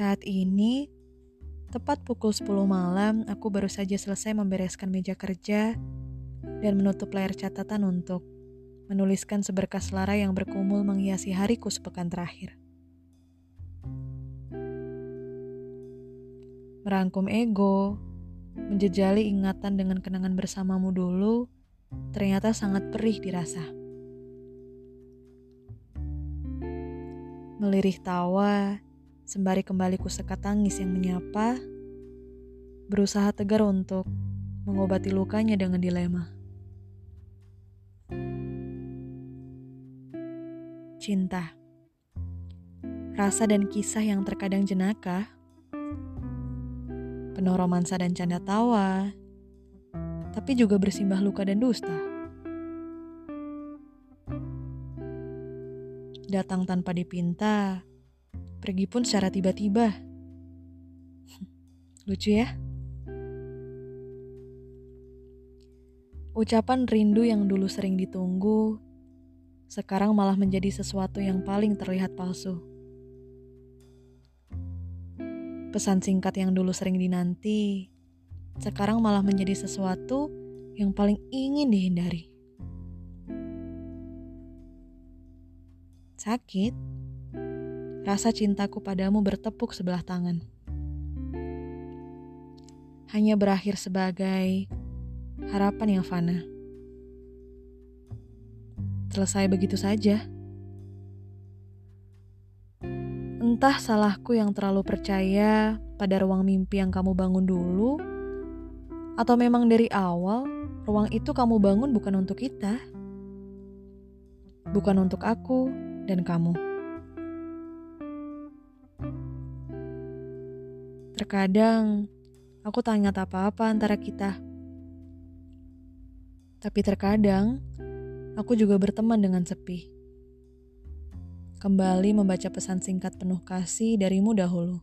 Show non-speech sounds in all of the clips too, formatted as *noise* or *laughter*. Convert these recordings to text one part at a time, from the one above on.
Saat ini, tepat pukul 10 malam, aku baru saja selesai membereskan meja kerja dan menutup layar catatan untuk menuliskan seberkas lara yang berkumul menghiasi hariku sepekan terakhir. Merangkum ego, menjejali ingatan dengan kenangan bersamamu dulu, ternyata sangat perih dirasa. Melirih tawa, sembari kembali kusekat tangis yang menyapa, berusaha tegar untuk mengobati lukanya dengan dilema. Cinta Rasa dan kisah yang terkadang jenaka, penuh romansa dan canda tawa, tapi juga bersimbah luka dan dusta. datang tanpa dipinta, pergi pun secara tiba-tiba. *laughs* Lucu ya? Ucapan rindu yang dulu sering ditunggu, sekarang malah menjadi sesuatu yang paling terlihat palsu. Pesan singkat yang dulu sering dinanti, sekarang malah menjadi sesuatu yang paling ingin dihindari. Sakit, rasa cintaku padamu bertepuk sebelah tangan. Hanya berakhir sebagai harapan yang fana. Selesai begitu saja. Entah salahku yang terlalu percaya pada ruang mimpi yang kamu bangun dulu, atau memang dari awal ruang itu kamu bangun bukan untuk kita, bukan untuk aku, dan kamu. Terkadang aku tak ingat apa-apa antara kita. Tapi terkadang aku juga berteman dengan sepi. Kembali membaca pesan singkat penuh kasih darimu dahulu.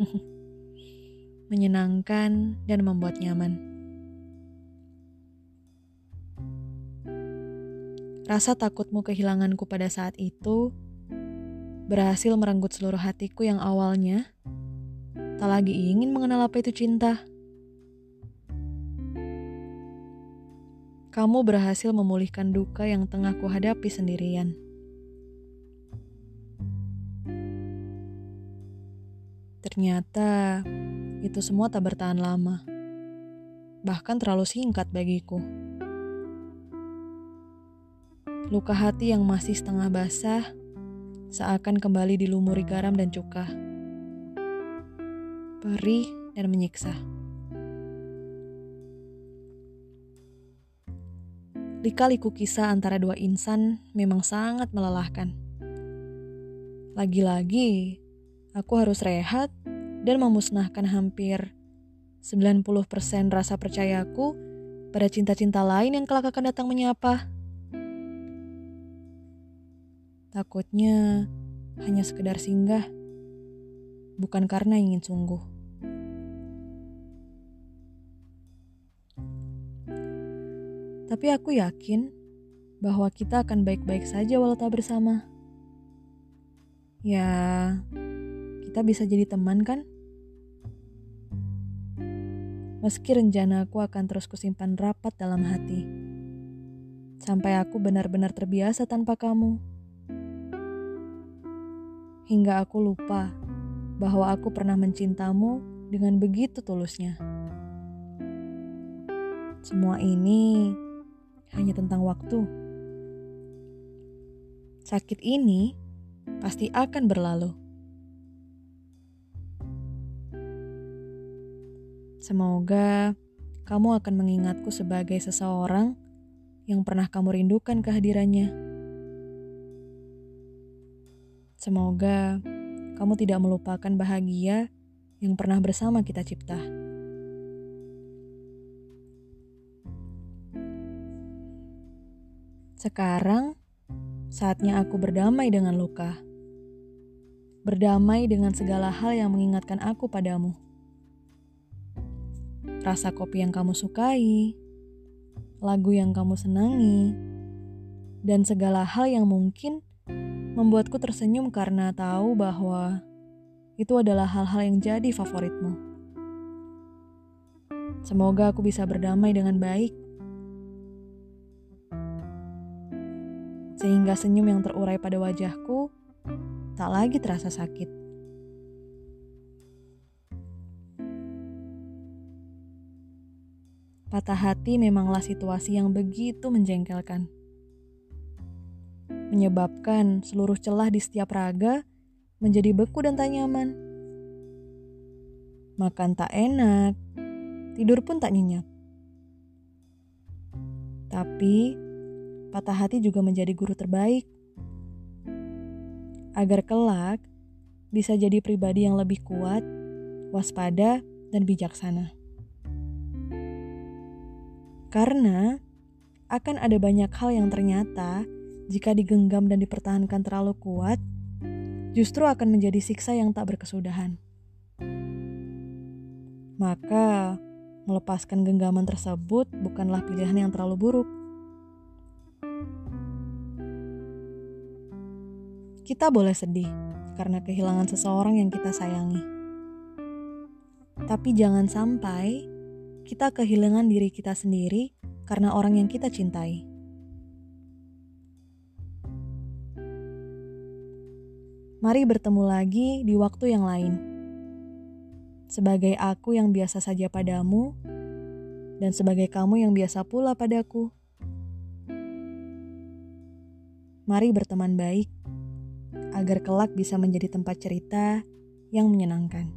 *laughs* Menyenangkan dan membuat nyaman. Rasa takutmu kehilanganku pada saat itu berhasil merenggut seluruh hatiku yang awalnya tak lagi ingin mengenal apa itu cinta. Kamu berhasil memulihkan duka yang tengah kuhadapi sendirian. Ternyata itu semua tak bertahan lama, bahkan terlalu singkat bagiku. Luka hati yang masih setengah basah seakan kembali dilumuri garam dan cuka. Perih dan menyiksa. Lika-liku kisah antara dua insan memang sangat melelahkan. Lagi-lagi, aku harus rehat dan memusnahkan hampir 90% rasa percayaku pada cinta-cinta lain yang kelak akan datang menyapa. Takutnya hanya sekedar singgah, bukan karena ingin sungguh. Tapi aku yakin bahwa kita akan baik-baik saja walau tak bersama. Ya, kita bisa jadi teman kan? Meski rencanaku akan terus kusimpan rapat dalam hati. Sampai aku benar-benar terbiasa tanpa kamu hingga aku lupa bahwa aku pernah mencintamu dengan begitu tulusnya. Semua ini hanya tentang waktu. Sakit ini pasti akan berlalu. Semoga kamu akan mengingatku sebagai seseorang yang pernah kamu rindukan kehadirannya. Semoga kamu tidak melupakan bahagia yang pernah bersama kita cipta. Sekarang, saatnya aku berdamai dengan luka. Berdamai dengan segala hal yang mengingatkan aku padamu. Rasa kopi yang kamu sukai, lagu yang kamu senangi, dan segala hal yang mungkin membuatku tersenyum karena tahu bahwa itu adalah hal-hal yang jadi favoritmu. Semoga aku bisa berdamai dengan baik, sehingga senyum yang terurai pada wajahku tak lagi terasa sakit. Patah hati memanglah situasi yang begitu menjengkelkan menyebabkan seluruh celah di setiap raga menjadi beku dan tak nyaman. Makan tak enak, tidur pun tak nyenyak. Tapi, patah hati juga menjadi guru terbaik. Agar kelak bisa jadi pribadi yang lebih kuat, waspada, dan bijaksana. Karena akan ada banyak hal yang ternyata jika digenggam dan dipertahankan terlalu kuat, justru akan menjadi siksa yang tak berkesudahan. Maka, melepaskan genggaman tersebut bukanlah pilihan yang terlalu buruk. Kita boleh sedih karena kehilangan seseorang yang kita sayangi. Tapi jangan sampai kita kehilangan diri kita sendiri karena orang yang kita cintai. Mari bertemu lagi di waktu yang lain. Sebagai aku yang biasa saja padamu, dan sebagai kamu yang biasa pula padaku. Mari berteman baik, agar kelak bisa menjadi tempat cerita yang menyenangkan.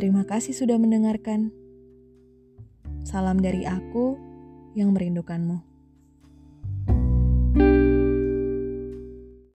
Terima kasih sudah mendengarkan. Salam dari aku yang merindukanmu.